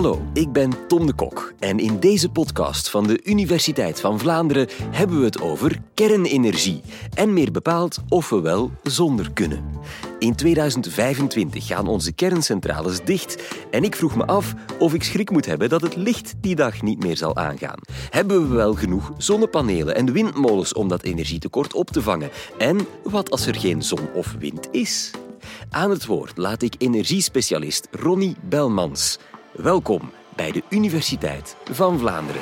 Hallo, ik ben Tom de Kok en in deze podcast van de Universiteit van Vlaanderen hebben we het over kernenergie en meer bepaald of we wel zonder kunnen. In 2025 gaan onze kerncentrales dicht en ik vroeg me af of ik schrik moet hebben dat het licht die dag niet meer zal aangaan. Hebben we wel genoeg zonnepanelen en windmolens om dat energietekort op te vangen? En wat als er geen zon of wind is? Aan het woord laat ik energiespecialist Ronnie Belmans. Welkom bij de Universiteit van Vlaanderen.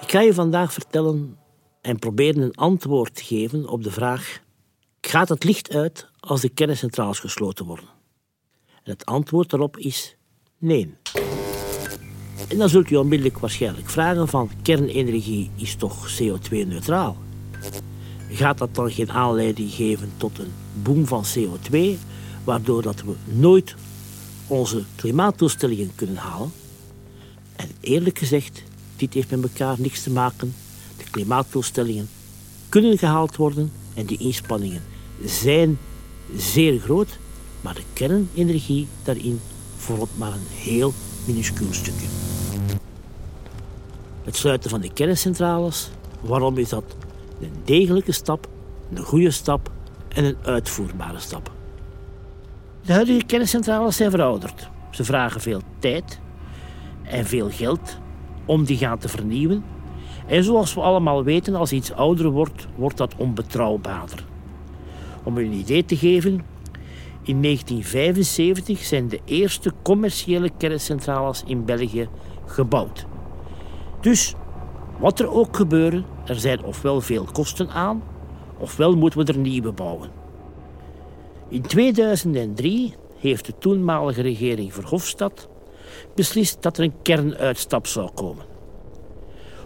Ik ga je vandaag vertellen en proberen een antwoord te geven op de vraag: gaat het licht uit als de kerncentrales gesloten worden? En het antwoord daarop is nee. En dan zult u onmiddellijk waarschijnlijk vragen van kernenergie is toch CO2-neutraal? Gaat dat dan geen aanleiding geven tot een boom van CO2, waardoor dat we nooit onze klimaatdoelstellingen kunnen halen? En eerlijk gezegd, dit heeft met elkaar niks te maken. De klimaatdoelstellingen kunnen gehaald worden en die inspanningen zijn zeer groot, maar de kernenergie daarin vormt maar een heel minuscuul stukje. Het sluiten van de kerncentrales, waarom is dat een degelijke stap, een goede stap en een uitvoerbare stap? De huidige kerncentrales zijn verouderd. Ze vragen veel tijd en veel geld om die gaan te vernieuwen. En zoals we allemaal weten, als iets ouder wordt, wordt dat onbetrouwbaarder. Om u een idee te geven, in 1975 zijn de eerste commerciële kerncentrales in België gebouwd. Dus wat er ook gebeuren, er zijn ofwel veel kosten aan, ofwel moeten we er nieuwe bouwen. In 2003 heeft de toenmalige regering Verhofstadt beslist dat er een kernuitstap zou komen.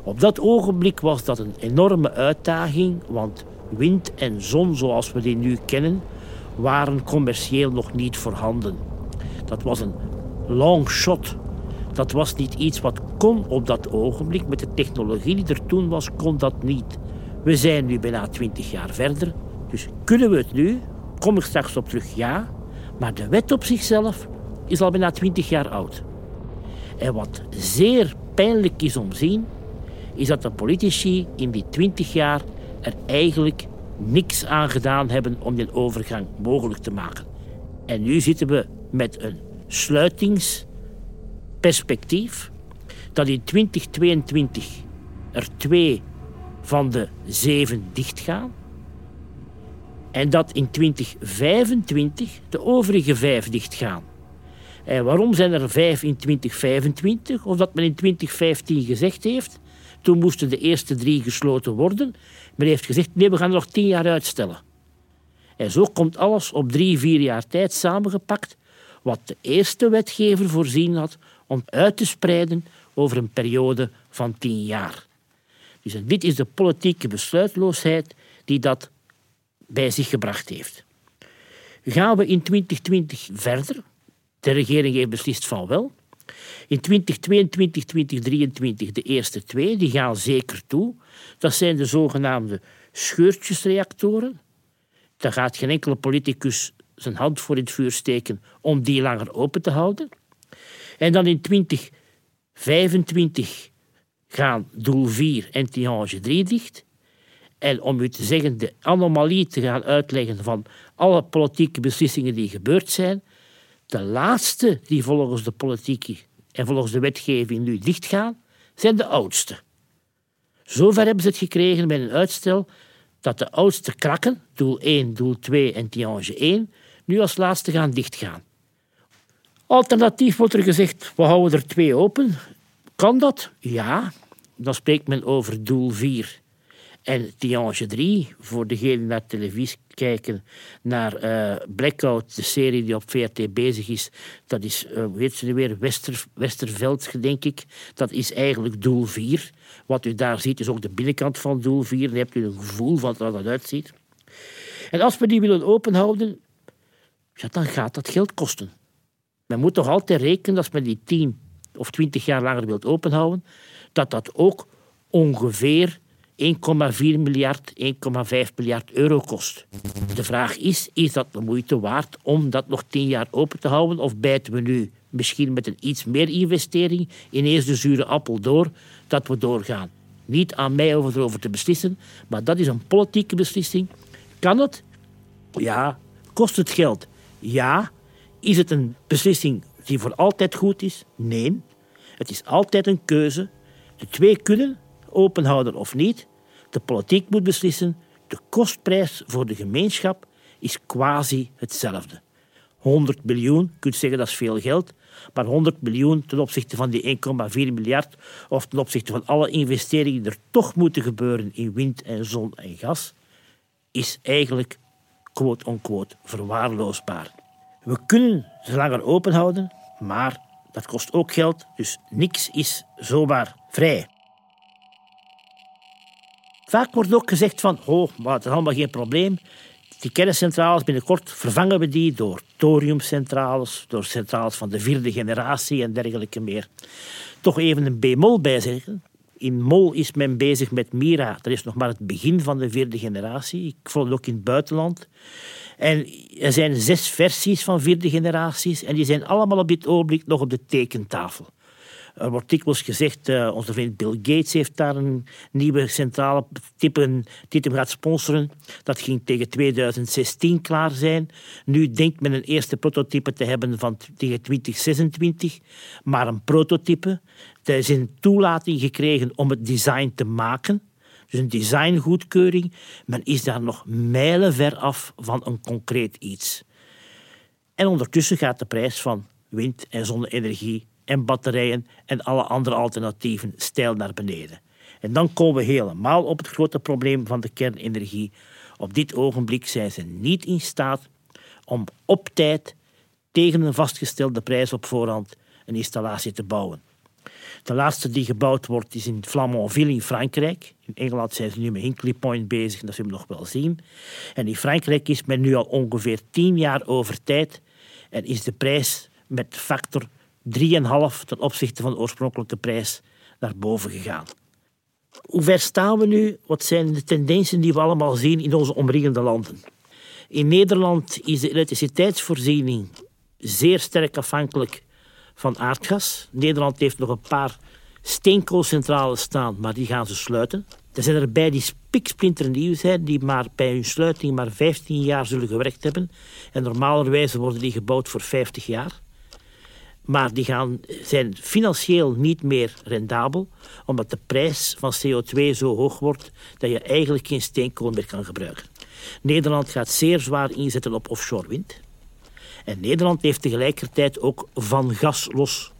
Op dat ogenblik was dat een enorme uitdaging, want wind en zon zoals we die nu kennen, waren commercieel nog niet voorhanden. Dat was een long shot. Dat was niet iets wat kon op dat ogenblik. Met de technologie die er toen was, kon dat niet. We zijn nu bijna twintig jaar verder. Dus kunnen we het nu? Kom ik straks op terug, ja. Maar de wet op zichzelf is al bijna twintig jaar oud. En wat zeer pijnlijk is om te zien, is dat de politici in die twintig jaar er eigenlijk niks aan gedaan hebben om die overgang mogelijk te maken. En nu zitten we met een sluitingsperspectief dat in 2022 er twee van de zeven dichtgaan. En dat in 2025 de overige vijf dichtgaan. En waarom zijn er vijf in 2025? Of dat men in 2015 gezegd heeft. Toen moesten de eerste drie gesloten worden. Men heeft gezegd, nee, we gaan nog tien jaar uitstellen. En zo komt alles op drie, vier jaar tijd samengepakt, wat de eerste wetgever voorzien had om uit te spreiden over een periode van tien jaar. Dus dit is de politieke besluitloosheid die dat bij zich gebracht heeft. Gaan we in 2020 verder? De regering heeft beslist van wel. In 2022, 2023, de eerste twee, die gaan zeker toe. Dat zijn de zogenaamde scheurtjesreactoren. Daar gaat geen enkele politicus zijn hand voor in het vuur steken om die langer open te houden. En dan in 2025 gaan doel 4 en Tihange 3 dicht. En om u te zeggen, de anomalie te gaan uitleggen van alle politieke beslissingen die gebeurd zijn, de laatste die volgens de politiek en volgens de wetgeving nu dichtgaan, zijn de oudste. Zover hebben ze het gekregen met een uitstel dat de oudste krakken, doel 1, doel 2 en Tiange 1, nu als laatste gaan dichtgaan. Alternatief wordt er gezegd, we houden er twee open. Kan dat? Ja. Dan spreekt men over doel 4 en Tiange 3, voor degenen die naar televisie kijken, naar uh, Blackout, de serie die op VRT bezig is, dat is, uh, weet ze nu weer, Wester, Westerveld, denk ik. Dat is eigenlijk doel 4. Wat u daar ziet is ook de binnenkant van doel 4. Dan hebt u een gevoel van wat dat uitziet. En als we die willen openhouden, ja, dan gaat dat geld kosten. Men moet toch altijd rekenen, als men die 10 of 20 jaar langer wilt openhouden, dat dat ook ongeveer 1,4 miljard, 1,5 miljard euro kost. De vraag is, is dat de moeite waard om dat nog tien jaar open te houden? Of bijten we nu misschien met een iets meer investering ineens de zure appel door dat we doorgaan? Niet aan mij om erover te beslissen, maar dat is een politieke beslissing. Kan het? Ja. Kost het geld? Ja. Is het een beslissing die voor altijd goed is? Nee. Het is altijd een keuze. De twee kunnen, openhouden of niet. De politiek moet beslissen. De kostprijs voor de gemeenschap is quasi hetzelfde. 100 miljoen, je kunt zeggen dat is veel geld, maar 100 miljoen ten opzichte van die 1,4 miljard of ten opzichte van alle investeringen die er toch moeten gebeuren in wind en zon en gas, is eigenlijk quote-unquote verwaarloosbaar. We kunnen ze langer open houden, maar dat kost ook geld, dus niks is zomaar vrij. Vaak wordt ook gezegd van, oh, maar het is allemaal geen probleem. Die kerncentrales, binnenkort vervangen we die door thoriumcentrales, door centrales van de vierde generatie en dergelijke meer. Toch even een B-mol bijzeggen. In Mol is men bezig met Mira. Dat is nog maar het begin van de vierde generatie. Ik volg het ook in het buitenland. En er zijn zes versies van vierde generaties en die zijn allemaal op dit ogenblik nog op de tekentafel. Er wordt dikwijls gezegd, uh, onze vriend Bill Gates heeft daar een nieuwe centrale hem gaat sponsoren. Dat ging tegen 2016 klaar zijn. Nu denkt men een eerste prototype te hebben van tegen 2026, maar een prototype. Er is een toelating gekregen om het design te maken. Dus een designgoedkeuring. Men is daar nog mijlenver af van een concreet iets. En ondertussen gaat de prijs van wind- en zonne-energie en batterijen en alle andere alternatieven stijl naar beneden. En dan komen we helemaal op het grote probleem van de kernenergie. Op dit ogenblik zijn ze niet in staat om op tijd tegen een vastgestelde prijs op voorhand een installatie te bouwen. De laatste die gebouwd wordt is in Flamanville in Frankrijk. In Engeland zijn ze nu met Hinkley Point bezig, dat zullen we nog wel zien. En in Frankrijk is men nu al ongeveer tien jaar over tijd en is de prijs met factor 3,5 ten opzichte van de oorspronkelijke prijs naar boven gegaan. Hoe ver staan we nu? Wat zijn de tendensen die we allemaal zien in onze omringende landen? In Nederland is de elektriciteitsvoorziening zeer sterk afhankelijk van aardgas. Nederland heeft nog een paar steenkoolcentrales staan, maar die gaan ze sluiten. Er zijn erbij die spiksplinternieuw zijn, die maar bij hun sluiting maar 15 jaar zullen gewerkt hebben. En normalerwijze worden die gebouwd voor 50 jaar. Maar die gaan, zijn financieel niet meer rendabel, omdat de prijs van CO2 zo hoog wordt dat je eigenlijk geen steenkool meer kan gebruiken. Nederland gaat zeer zwaar inzetten op offshore wind. En Nederland heeft tegelijkertijd ook van gas los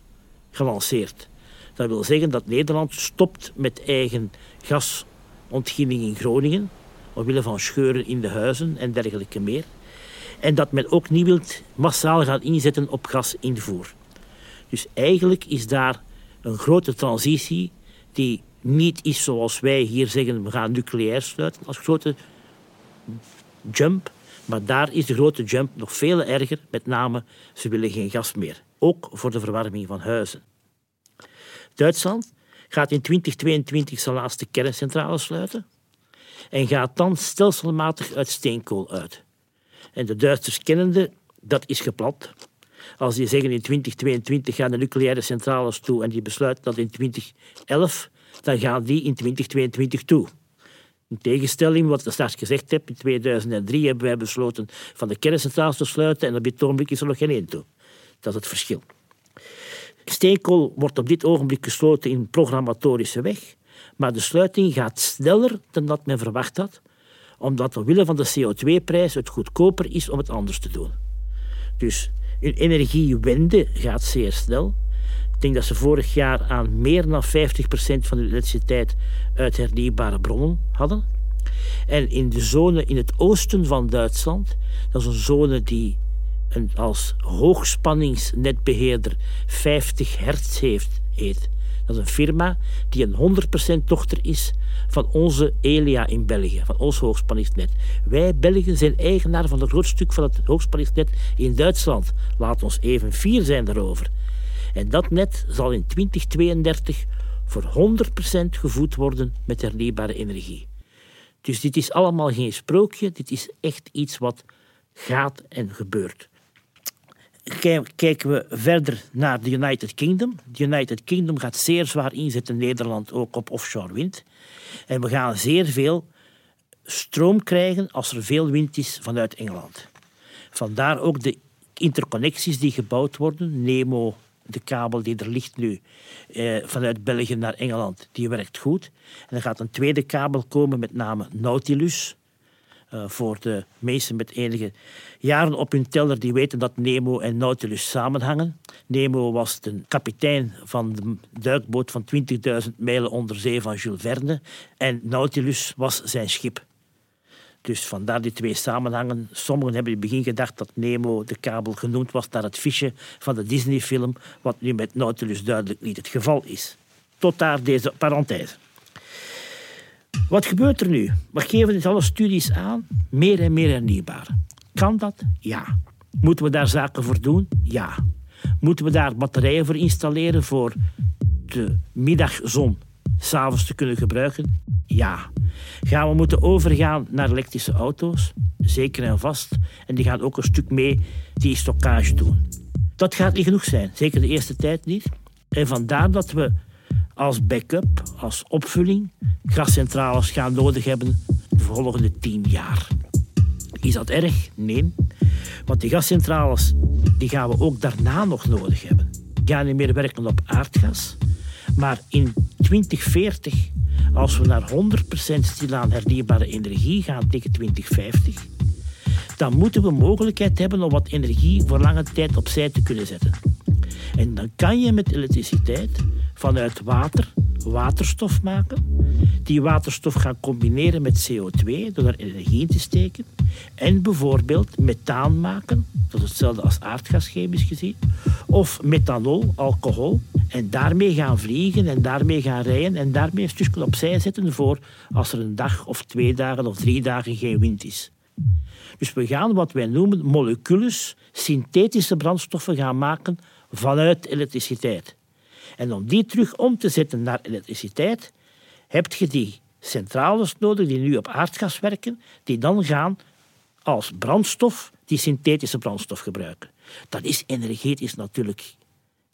gelanceerd. Dat wil zeggen dat Nederland stopt met eigen gasontginning in Groningen, omwille van scheuren in de huizen en dergelijke meer. En dat men ook niet wil massaal gaan inzetten op gasinvoer. Dus eigenlijk is daar een grote transitie die niet is zoals wij hier zeggen, we gaan nucleair sluiten als grote jump. Maar daar is de grote jump nog veel erger. Met name, ze willen geen gas meer. Ook voor de verwarming van huizen. Duitsland gaat in 2022 zijn laatste kerncentrale sluiten. En gaat dan stelselmatig uit steenkool uit. En de Duitsers kennende, dat is gepland. Als die zeggen in 2022 gaan de nucleaire centrales toe en die besluiten dat in 2011, dan gaan die in 2022 toe. In tegenstelling wat ik straks gezegd heb, in 2003 hebben wij besloten van de kerncentrales te sluiten en op dit ogenblik is er nog geen één toe. Dat is het verschil. Steenkool wordt op dit ogenblik gesloten in programmatorische weg, maar de sluiting gaat sneller dan dat men verwacht had, omdat omwille van de CO2-prijs het goedkoper is om het anders te doen. Dus hun energiewende gaat zeer snel. Ik denk dat ze vorig jaar aan meer dan 50% van de elektriciteit uit hernieuwbare bronnen hadden. En in de zone in het oosten van Duitsland, dat is een zone die een, als hoogspanningsnetbeheerder 50 hertz heeft, heet. Dat is een firma die een 100% dochter is van onze Elia in België, van ons hoogspanningsnet. Wij Belgen zijn eigenaar van een groot stuk van het hoogspanningsnet in Duitsland. Laat ons even fier zijn daarover. En dat net zal in 2032 voor 100% gevoed worden met hernieuwbare energie. Dus dit is allemaal geen sprookje, dit is echt iets wat gaat en gebeurt. Kijken we verder naar de United Kingdom. De United Kingdom gaat zeer zwaar inzetten, Nederland ook op offshore wind. En we gaan zeer veel stroom krijgen als er veel wind is vanuit Engeland. Vandaar ook de interconnecties die gebouwd worden. Nemo, de kabel die er ligt nu eh, vanuit België naar Engeland, die werkt goed. En er gaat een tweede kabel komen, met name Nautilus. Uh, voor de mensen met enige jaren op hun teller die weten dat Nemo en Nautilus samenhangen. Nemo was de kapitein van de duikboot van 20.000 mijlen onder zee van Jules Verne. En Nautilus was zijn schip. Dus vandaar die twee samenhangen. Sommigen hebben in het begin gedacht dat Nemo de kabel genoemd was naar het visje van de Disney-film, wat nu met Nautilus duidelijk niet het geval is. Tot daar deze parenthese. Wat gebeurt er nu? We geven dit alle studies aan. Meer en meer hernieuwbaar. Kan dat? Ja. Moeten we daar zaken voor doen? Ja. Moeten we daar batterijen voor installeren voor de middagzon s'avonds te kunnen gebruiken? Ja. Gaan we moeten overgaan naar elektrische auto's? Zeker en vast. En die gaan ook een stuk mee die stockage doen. Dat gaat niet genoeg zijn, zeker de eerste tijd niet. En vandaar dat we als backup, als opvulling, gascentrales gaan nodig hebben de volgende tien jaar. Is dat erg? Nee. Want die gascentrales die gaan we ook daarna nog nodig hebben. Gaan niet meer werken op aardgas. Maar in 2040, als we naar 100% stilaan hernieuwbare energie gaan tegen 2050, dan moeten we mogelijkheid hebben om wat energie voor lange tijd opzij te kunnen zetten. En dan kan je met elektriciteit vanuit water waterstof maken. Die waterstof gaan combineren met CO2 door er energie in te steken. En bijvoorbeeld methaan maken, dat is hetzelfde als aardgas chemisch gezien. Of methanol, alcohol. En daarmee gaan vliegen en daarmee gaan rijden en daarmee een stukje opzij zetten voor als er een dag of twee dagen of drie dagen geen wind is. Dus we gaan wat wij noemen molecules, synthetische brandstoffen gaan maken vanuit elektriciteit. En om die terug om te zetten naar elektriciteit, heb je die centrales nodig die nu op aardgas werken, die dan gaan als brandstof die synthetische brandstof gebruiken. Dat is energetisch natuurlijk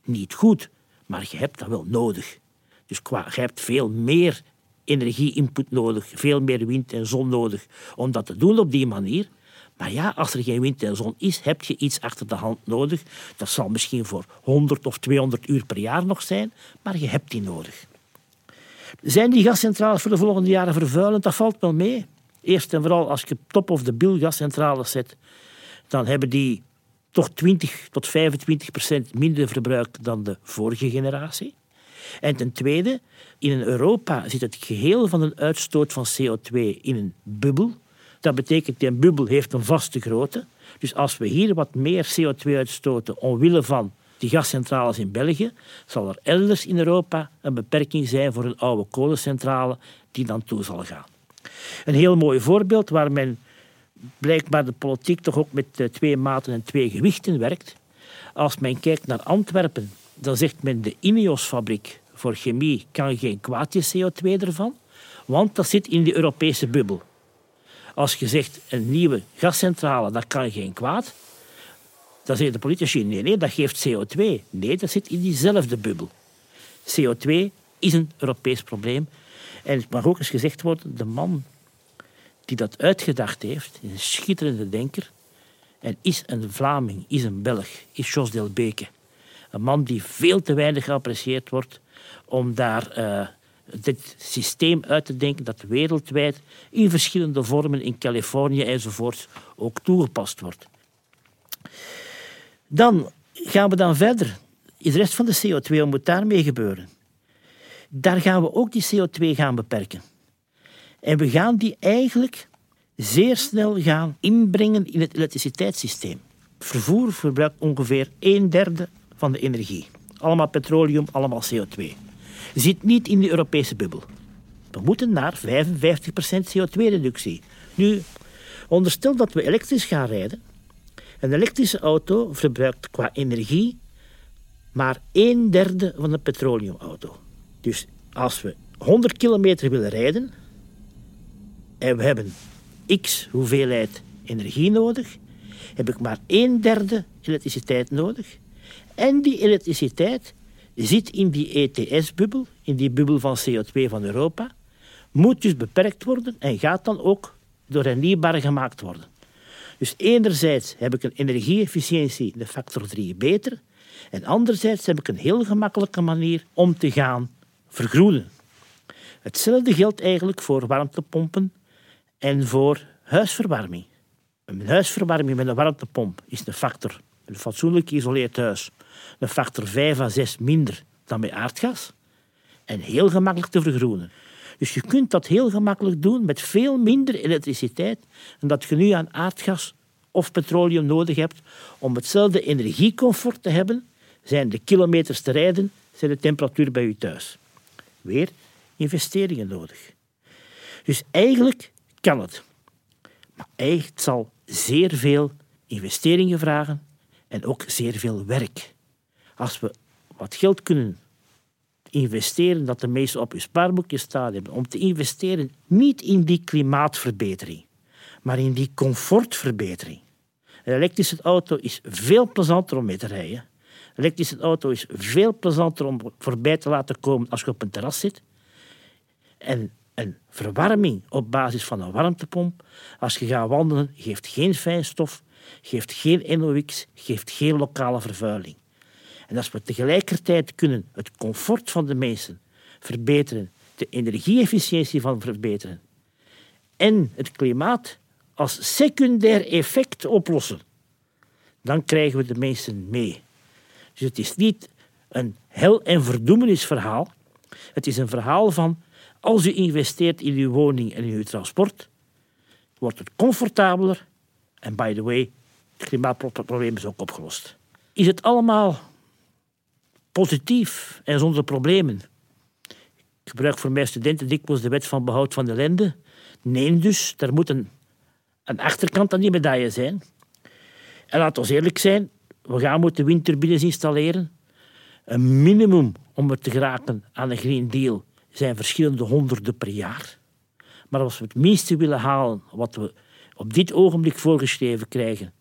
niet goed, maar je hebt dat wel nodig. Dus qua, je hebt veel meer energie-input nodig, veel meer wind en zon nodig om dat te doen op die manier. Maar ja, als er geen wind en zon is, heb je iets achter de hand nodig. Dat zal misschien voor 100 of 200 uur per jaar nog zijn, maar je hebt die nodig. Zijn die gascentrales voor de volgende jaren vervuilend? Dat valt wel mee. Eerst en vooral als je top of de bill gascentrales zet, dan hebben die toch 20 tot 25 procent minder verbruik dan de vorige generatie. En ten tweede, in Europa zit het geheel van een uitstoot van CO2 in een bubbel. Dat betekent een bubbel heeft een vaste grootte. Dus als we hier wat meer CO2 uitstoten omwille van die gascentrales in België, zal er elders in Europa een beperking zijn voor een oude kolencentrale die dan toe zal gaan. Een heel mooi voorbeeld waar men blijkbaar de politiek toch ook met eh, twee maten en twee gewichten werkt. Als men kijkt naar Antwerpen, dan zegt men de Ineos-fabriek voor chemie kan geen kwaadje CO2 ervan, want dat zit in de Europese bubbel. Als je zegt een nieuwe gascentrale, dat kan geen kwaad, dan zeggen de politici, nee, nee, dat geeft CO2. Nee, dat zit in diezelfde bubbel. CO2 is een Europees probleem. En het mag ook eens gezegd worden, de man die dat uitgedacht heeft, is een schitterende denker, en is een Vlaming, is een Belg, is Jos Delbeke. Een man die veel te weinig geapprecieerd wordt om daar uh, dit systeem uit te denken dat wereldwijd in verschillende vormen in Californië enzovoort ook toegepast wordt. Dan gaan we dan verder. De rest van de CO2, wat moet daarmee gebeuren? Daar gaan we ook die CO2 gaan beperken. En we gaan die eigenlijk zeer snel gaan inbrengen in het elektriciteitssysteem. Vervoer verbruikt ongeveer een derde van de energie. Allemaal petroleum, allemaal CO2 zit niet in de Europese bubbel. We moeten naar 55% CO2-reductie. Nu, onderstel dat we elektrisch gaan rijden. Een elektrische auto verbruikt qua energie maar een derde van een petroleumauto. Dus Als we 100 kilometer willen rijden en we hebben x hoeveelheid energie nodig, heb ik maar een derde elektriciteit nodig. En die elektriciteit zit in die ETS-bubbel, in die bubbel van CO2 van Europa, moet dus beperkt worden en gaat dan ook door hernieuwbaar gemaakt worden. Dus enerzijds heb ik een energieefficiëntie de factor 3 beter en anderzijds heb ik een heel gemakkelijke manier om te gaan vergroenen. Hetzelfde geldt eigenlijk voor warmtepompen en voor huisverwarming. Een huisverwarming met een warmtepomp is een factor, een fatsoenlijk geïsoleerd huis, een factor 5 à 6 minder dan bij aardgas en heel gemakkelijk te vergroenen. Dus je kunt dat heel gemakkelijk doen met veel minder elektriciteit dan dat je nu aan aardgas of petroleum nodig hebt om hetzelfde energiecomfort te hebben, zijn de kilometers te rijden, zijn de temperatuur bij je thuis. Weer investeringen nodig. Dus eigenlijk kan het. Maar het zal zeer veel investeringen vragen en ook zeer veel werk. Als we wat geld kunnen investeren dat de meesten op je spaarboekje staan hebben, om te investeren niet in die klimaatverbetering, maar in die comfortverbetering. Een elektrische auto is veel plezanter om mee te rijden. Een elektrische auto is veel plezanter om voorbij te laten komen als je op een terras zit. En een verwarming op basis van een warmtepomp, als je gaat wandelen, geeft geen fijnstof, geeft geen NOx, geeft geen lokale vervuiling. En als we tegelijkertijd kunnen het comfort van de mensen verbeteren, de energieefficiëntie van verbeteren en het klimaat als secundair effect oplossen, dan krijgen we de mensen mee. Dus het is niet een hel- en verdoemenisverhaal. Het is een verhaal van als u investeert in uw woning en in uw transport, wordt het comfortabeler en by the way, het klimaatprobleem is ook opgelost. Is het allemaal positief en zonder problemen? Ik gebruik voor mijn studenten dikwijls de wet van behoud van de lende. Nee, dus, er moet een, een achterkant aan die medaille zijn. En laten we eerlijk zijn, we gaan moeten windturbines installeren. Een minimum om er te geraken aan een Green Deal zijn verschillende honderden per jaar. Maar als we het meeste willen halen wat we op dit ogenblik voorgeschreven krijgen,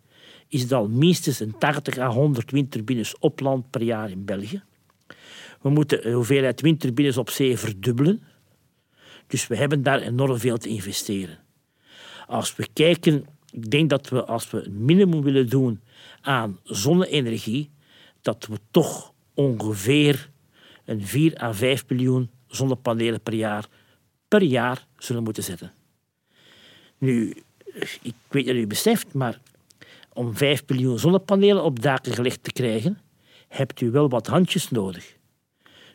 is het al minstens een 80 à 100 windturbines op land per jaar in België. We moeten de hoeveelheid windturbines op zee verdubbelen. Dus we hebben daar enorm veel te investeren. Als we kijken, ik denk dat we als we een minimum willen doen aan zonne-energie, dat we toch ongeveer een 4 à 5 miljoen zonnepanelen per jaar per jaar zullen moeten zetten. Nu, ik weet dat u beseft, maar om 5 miljoen zonnepanelen op daken gelegd te krijgen, hebt u wel wat handjes nodig.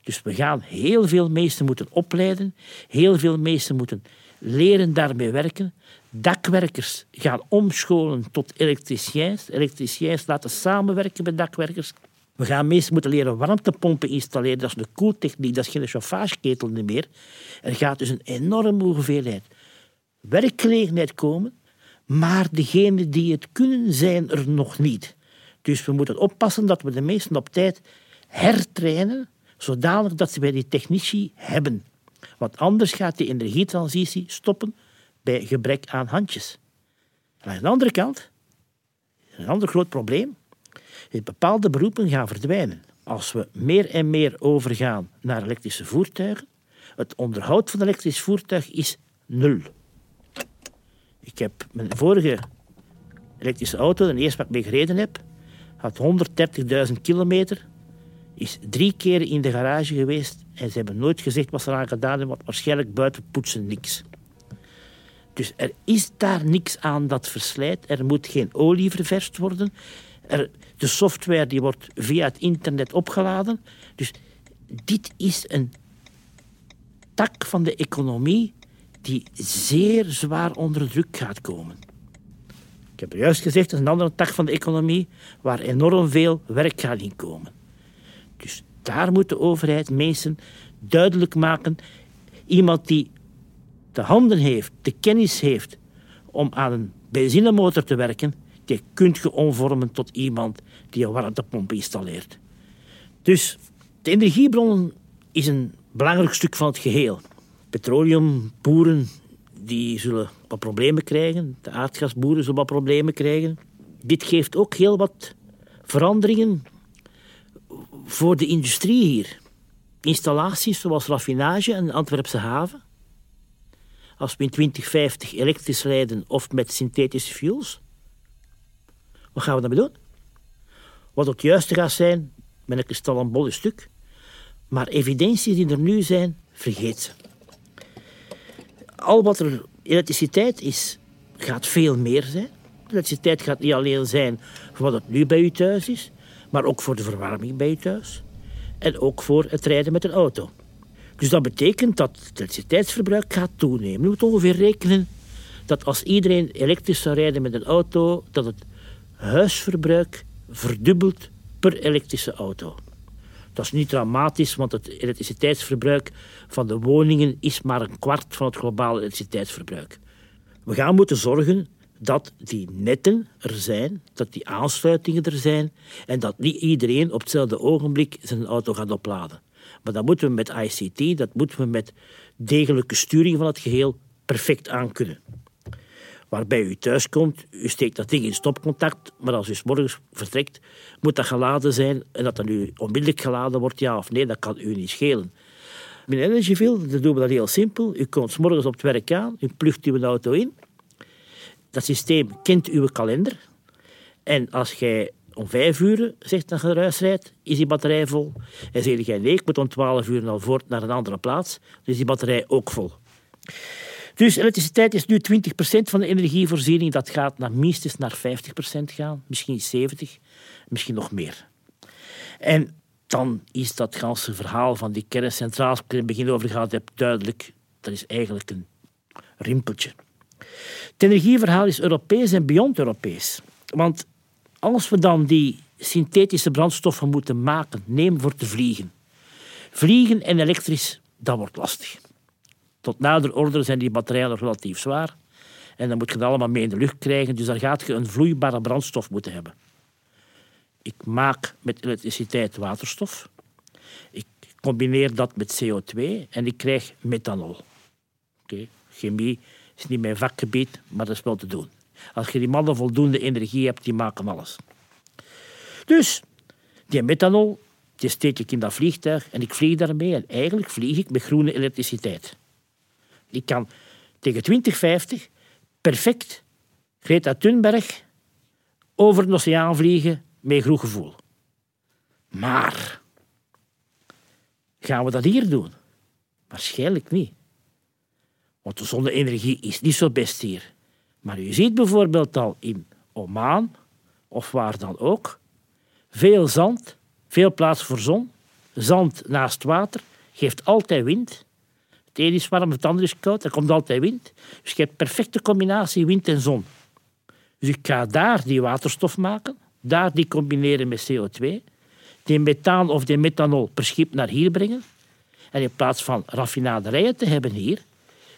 Dus we gaan heel veel mensen moeten opleiden, heel veel mensen moeten leren daarmee werken. Dakwerkers gaan omscholen tot elektriciëns. Elektriciëns laten samenwerken met dakwerkers. We gaan mensen moeten leren warmtepompen installeren. Dat is een koeltechniek, dat is geen chauffageketel meer. Er gaat dus een enorme hoeveelheid werkgelegenheid komen, maar degenen die het kunnen, zijn er nog niet. Dus we moeten oppassen dat we de meesten op tijd hertrainen, zodanig dat ze bij die technici hebben. Want anders gaat die energietransitie stoppen bij gebrek aan handjes. aan de andere kant, een ander groot probleem, bepaalde beroepen gaan verdwijnen. Als we meer en meer overgaan naar elektrische voertuigen, het onderhoud van een elektrisch voertuig is nul. Ik heb mijn vorige elektrische auto, de eerste wat ik mee gereden heb, had 130.000 kilometer, is drie keer in de garage geweest en ze hebben nooit gezegd wat ze eraan gedaan hebben, want waarschijnlijk buiten poetsen niks. Dus er is daar niks aan dat verslijt. Er moet geen olie ververst worden. Er, de software die wordt via het internet opgeladen. Dus dit is een tak van de economie die zeer zwaar onder druk gaat komen. Ik heb juist gezegd, dat is een andere tak van de economie waar enorm veel werk gaat inkomen. Dus daar moet de overheid mensen duidelijk maken. Iemand die de handen heeft, de kennis heeft om aan een benzinemotor te werken, die kunt je omvormen tot iemand die een warmtepomp installeert. Dus de energiebronnen is een belangrijk stuk van het geheel. Petroleumboeren die zullen wat problemen krijgen. De aardgasboeren zullen wat problemen krijgen. Dit geeft ook heel wat veranderingen voor de industrie hier. Installaties zoals raffinage en Antwerpse haven. Als we in 2050 elektrisch rijden of met synthetische fuels. Wat gaan we daarmee doen? Wat het juiste gaat zijn, ben ik een een bolle stuk. Maar evidenties die er nu zijn, vergeet ze. Al wat er elektriciteit is, gaat veel meer zijn. Elektriciteit gaat niet alleen zijn voor wat het nu bij u thuis is, maar ook voor de verwarming bij u thuis. En ook voor het rijden met een auto. Dus dat betekent dat het elektriciteitsverbruik gaat toenemen. Je moet ongeveer rekenen dat als iedereen elektrisch zou rijden met een auto, dat het huisverbruik verdubbelt per elektrische auto. Dat is niet dramatisch, want het elektriciteitsverbruik van de woningen is maar een kwart van het globale elektriciteitsverbruik. We gaan moeten zorgen dat die netten er zijn, dat die aansluitingen er zijn en dat niet iedereen op hetzelfde ogenblik zijn auto gaat opladen. Maar dat moeten we met ICT, dat moeten we met degelijke sturing van het geheel perfect aankunnen waarbij u thuis komt, u steekt dat ding in stopcontact, maar als u s morgens vertrekt, moet dat geladen zijn. En dat dat nu onmiddellijk geladen wordt, ja of nee, dat kan u niet schelen. Met Energyville doen we dat heel simpel. U komt s morgens op het werk aan, u plugt uw auto in. Dat systeem kent uw kalender. En als jij om vijf uur zegt dat je rijdt, is die batterij vol. En zeg jij nee, ik moet om twaalf uur al voort naar een andere plaats, dan is die batterij ook vol. Dus elektriciteit is nu 20% van de energievoorziening. Dat gaat naar minstens naar 50% gaan, misschien 70%, misschien nog meer. En dan is dat ganse verhaal van die kerncentrales, waar ik in het begin over gehad heb, duidelijk. Dat is eigenlijk een rimpeltje. Het energieverhaal is Europees en beyond Europees. Want als we dan die synthetische brandstoffen moeten maken, neem voor te vliegen. Vliegen en elektrisch, dat wordt lastig. Tot nader orde zijn die batterijen nog relatief zwaar. En dan moet je het allemaal mee in de lucht krijgen. Dus dan gaat je een vloeibare brandstof moeten hebben. Ik maak met elektriciteit waterstof. Ik combineer dat met CO2 en ik krijg methanol. Chemie is niet mijn vakgebied, maar dat is wel te doen. Als je die mannen voldoende energie hebt, die maken alles. Dus, die methanol, die steek ik in dat vliegtuig en ik vlieg daarmee. En eigenlijk vlieg ik met groene elektriciteit. Ik kan tegen 2050 perfect Greta Thunberg over de oceaan vliegen met goed gevoel. Maar gaan we dat hier doen? Waarschijnlijk niet. Want de zonne-energie is niet zo best hier. Maar u ziet bijvoorbeeld al in Oman, of waar dan ook, veel zand, veel plaats voor zon. Zand naast water geeft altijd wind. Het is warm, het ander is koud. Er komt altijd wind. Dus je hebt perfecte combinatie wind en zon. Dus ik ga daar die waterstof maken, daar die combineren met CO2, die methaan of die methanol per schip naar hier brengen. En in plaats van raffinaderijen te hebben hier,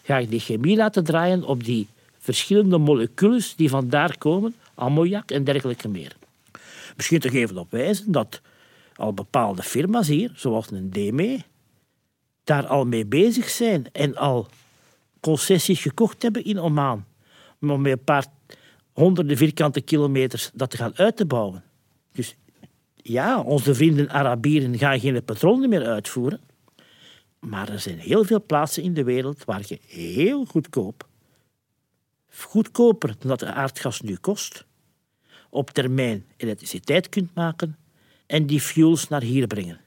ga ik die chemie laten draaien op die verschillende moleculen die vandaar komen, ammoniak en dergelijke meer. Misschien te geven op wijzen dat al bepaalde firma's hier, zoals een DME, daar al mee bezig zijn en al concessies gekocht hebben in Oman. Om met een paar honderden vierkante kilometers dat te gaan uit te bouwen. Dus ja, onze vrienden Arabieren gaan geen patronen meer uitvoeren. Maar er zijn heel veel plaatsen in de wereld waar je heel goedkoop, goedkoper dan dat aardgas nu kost, op termijn elektriciteit kunt maken en die fuels naar hier brengen.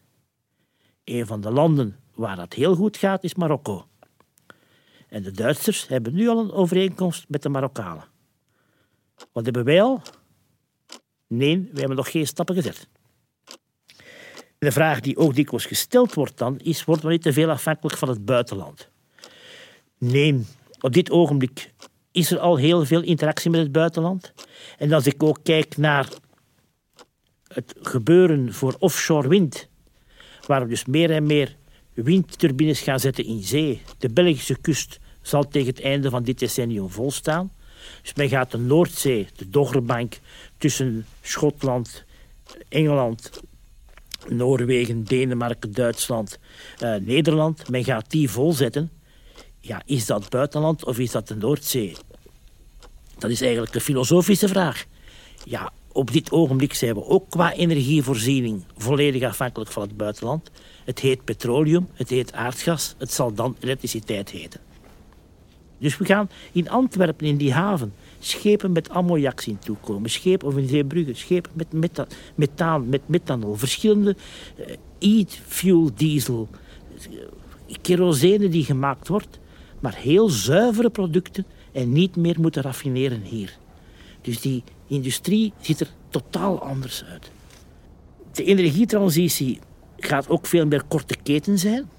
Een van de landen waar dat heel goed gaat, is Marokko. En de Duitsers hebben nu al een overeenkomst met de Marokkanen. Wat hebben wij al? Nee, we hebben nog geen stappen gezet. De vraag die ook dikwijls gesteld wordt dan, is, worden we niet te veel afhankelijk van het buitenland? Nee, op dit ogenblik is er al heel veel interactie met het buitenland. En als ik ook kijk naar het gebeuren voor offshore wind, waar we dus meer en meer windturbines gaan zetten in zee. De Belgische kust zal tegen het einde van dit decennium volstaan. Dus men gaat de Noordzee, de Doggerbank, tussen Schotland, Engeland, Noorwegen, Denemarken, Duitsland, uh, Nederland. Men gaat die volzetten. Ja, is dat buitenland of is dat de Noordzee? Dat is eigenlijk een filosofische vraag. Ja, op dit ogenblik zijn we ook qua energievoorziening volledig afhankelijk van het buitenland. Het heet petroleum, het heet aardgas, het zal dan elektriciteit heten. Dus we gaan in Antwerpen, in die haven, schepen met ammoniak zien toekomen. Schepen, of in Zeebrugge, schepen met meta methaan, met methanol. Verschillende uh, e-fuel diesel, kerosene die gemaakt wordt. Maar heel zuivere producten en niet meer moeten raffineren hier. Dus die industrie ziet er totaal anders uit. De energietransitie gaat ook veel meer korte keten zijn.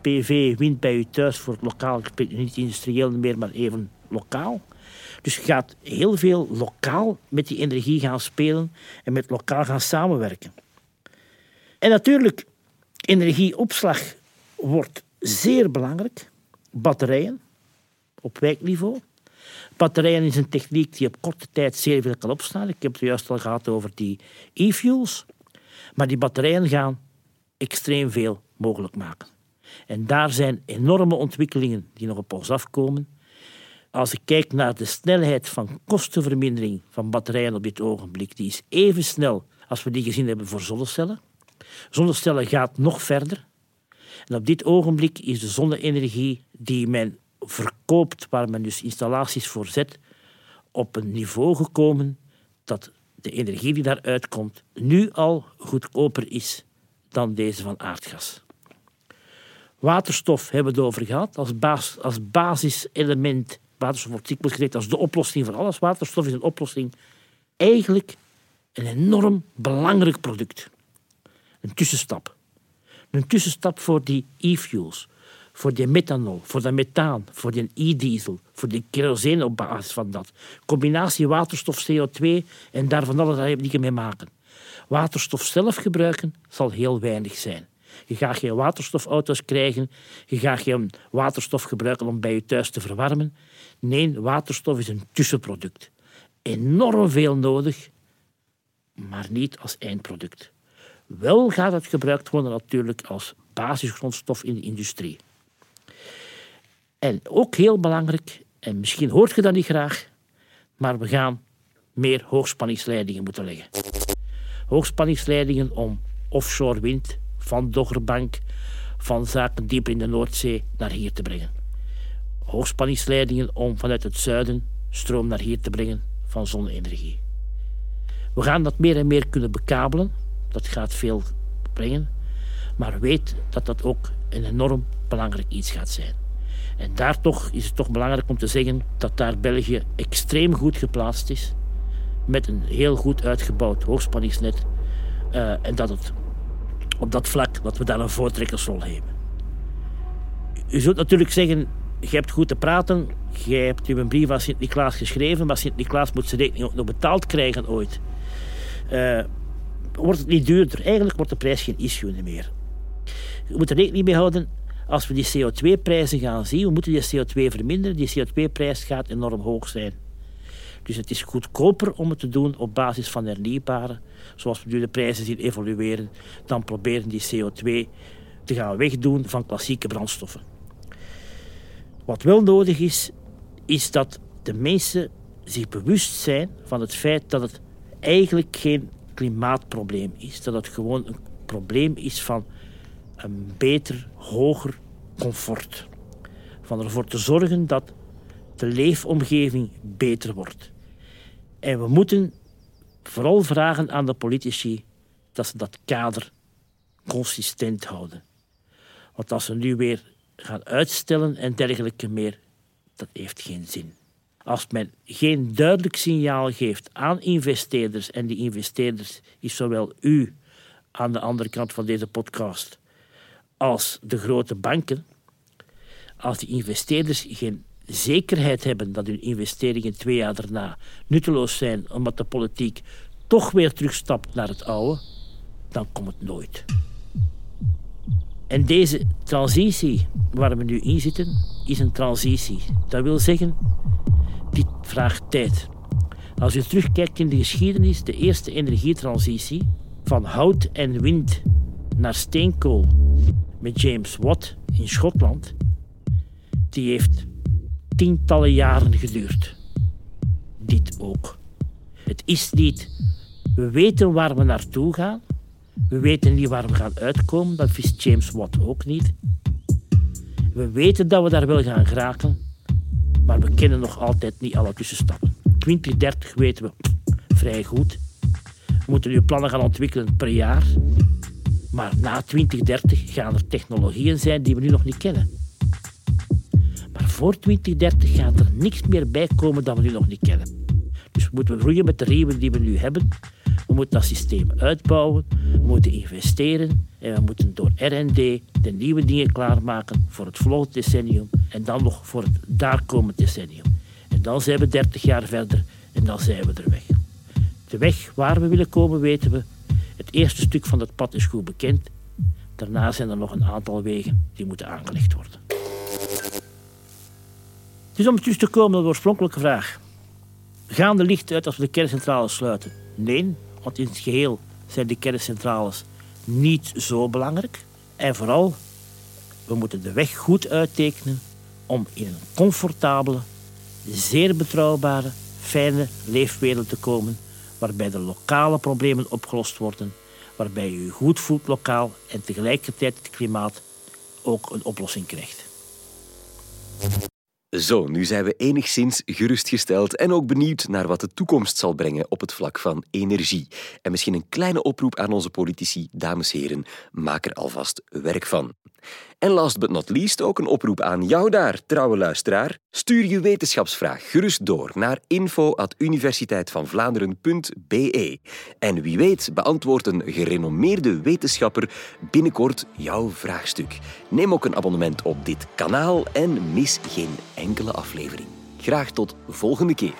PV wint bij u thuis voor het lokaal, niet industrieel meer, maar even lokaal. Dus je gaat heel veel lokaal met die energie gaan spelen en met lokaal gaan samenwerken. En natuurlijk, energieopslag wordt zeer belangrijk. Batterijen op wijkniveau. Batterijen is een techniek die op korte tijd zeer veel kan opslaan. Ik heb het juist al gehad over die e-fuels. Maar die batterijen gaan extreem veel mogelijk maken. En daar zijn enorme ontwikkelingen die nog op ons afkomen. Als ik kijk naar de snelheid van kostenvermindering van batterijen op dit ogenblik, die is even snel als we die gezien hebben voor zonnecellen. Zonnecellen gaat nog verder. En op dit ogenblik is de zonne-energie die men verkoopt, waar men dus installaties voor zet, op een niveau gekomen dat de energie die daaruit komt nu al goedkoper is dan deze van aardgas. Waterstof hebben we het over gehad als, basis, als basiselement. Waterstof wordt dikwijls als de oplossing voor alles. Waterstof is een oplossing. Eigenlijk een enorm belangrijk product. Een tussenstap. Een tussenstap voor die e-fuels, voor die methanol, voor de methaan, voor die e-diesel, voor die kerosine op basis van dat. Combinatie waterstof, CO2 en daar van alles heb je mee maken. Waterstof zelf gebruiken zal heel weinig zijn. Je gaat geen waterstofauto's krijgen. Je gaat geen waterstof gebruiken om bij je thuis te verwarmen. Nee, waterstof is een tussenproduct. Enorm veel nodig, maar niet als eindproduct. Wel gaat het gebruikt worden natuurlijk als basisgrondstof in de industrie. En ook heel belangrijk, en misschien hoort je dat niet graag, maar we gaan meer hoogspanningsleidingen moeten leggen. Hoogspanningsleidingen om offshore wind van Doggerbank, van zaken diep in de Noordzee naar hier te brengen. Hoogspanningsleidingen om vanuit het zuiden stroom naar hier te brengen van zonne-energie. We gaan dat meer en meer kunnen bekabelen. Dat gaat veel brengen. Maar weet dat dat ook een enorm belangrijk iets gaat zijn. En daar toch is het toch belangrijk om te zeggen dat daar België extreem goed geplaatst is. Met een heel goed uitgebouwd hoogspanningsnet. Uh, en dat het op dat vlak dat we daar een voortrekkersrol hebben. U zult natuurlijk zeggen, je hebt goed te praten, je hebt u een brief aan Sint-Niklaas geschreven, maar Sint-Niklaas moet zijn rekening ook nog betaald krijgen ooit. Uh, wordt het niet duurder? Eigenlijk wordt de prijs geen issue meer. We moeten er rekening mee houden, als we die CO2-prijzen gaan zien, we moeten die CO2 verminderen, die CO2-prijs gaat enorm hoog zijn. Dus het is goedkoper om het te doen op basis van hernieuwbare, zoals we nu de prijzen zien evolueren, dan proberen die CO2 te gaan wegdoen van klassieke brandstoffen. Wat wel nodig is, is dat de mensen zich bewust zijn van het feit dat het eigenlijk geen klimaatprobleem is. Dat het gewoon een probleem is van een beter, hoger comfort. Van ervoor te zorgen dat de leefomgeving beter wordt. En we moeten vooral vragen aan de politici dat ze dat kader consistent houden. Want als ze nu weer gaan uitstellen en dergelijke meer, dat heeft geen zin. Als men geen duidelijk signaal geeft aan investeerders, en die investeerders is zowel u aan de andere kant van deze podcast als de grote banken, als die investeerders geen zekerheid hebben dat hun investeringen twee jaar daarna nutteloos zijn omdat de politiek toch weer terugstapt naar het oude, dan komt het nooit. En deze transitie waar we nu in zitten, is een transitie. Dat wil zeggen, dit vraagt tijd. Als u terugkijkt in de geschiedenis, de eerste energietransitie van hout en wind naar steenkool met James Watt in Schotland, die heeft tientallen jaren geduurd. Dit ook. Het is niet, we weten waar we naartoe gaan, we weten niet waar we gaan uitkomen, dat wist James Watt ook niet. We weten dat we daar wel gaan geraken, maar we kennen nog altijd niet alle tussenstappen. 2030 weten we vrij goed. We moeten nu plannen gaan ontwikkelen per jaar. Maar na 2030 gaan er technologieën zijn die we nu nog niet kennen. Maar voor 2030 gaat er niks meer bij komen dat we nu nog niet kennen. Dus we moeten groeien met de riemen die we nu hebben. We moeten dat systeem uitbouwen, we moeten investeren en we moeten door R&D de nieuwe dingen klaarmaken voor het volgende decennium en dan nog voor het daarkomende decennium. En dan zijn we 30 jaar verder en dan zijn we er weg. De weg waar we willen komen weten we. Het eerste stuk van het pad is goed bekend. Daarna zijn er nog een aantal wegen die moeten aangelegd worden. Dus om terug te komen naar de oorspronkelijke vraag. Gaan de lichten uit als we de kerncentrales sluiten? Nee, want in het geheel zijn de kerncentrales niet zo belangrijk. En vooral, we moeten de weg goed uittekenen om in een comfortabele, zeer betrouwbare, fijne leefwereld te komen, waarbij de lokale problemen opgelost worden, waarbij je je goed voelt lokaal en tegelijkertijd het klimaat ook een oplossing krijgt. Zo, nu zijn we enigszins gerustgesteld en ook benieuwd naar wat de toekomst zal brengen op het vlak van energie. En misschien een kleine oproep aan onze politici, dames en heren, maak er alvast werk van. En last but not least ook een oproep aan jou daar, trouwe luisteraar. Stuur je wetenschapsvraag gerust door naar info.universiteitvanvlaanderen.be. En wie weet beantwoordt een gerenommeerde wetenschapper binnenkort jouw vraagstuk. Neem ook een abonnement op dit kanaal en mis geen enkele aflevering. Graag tot volgende keer.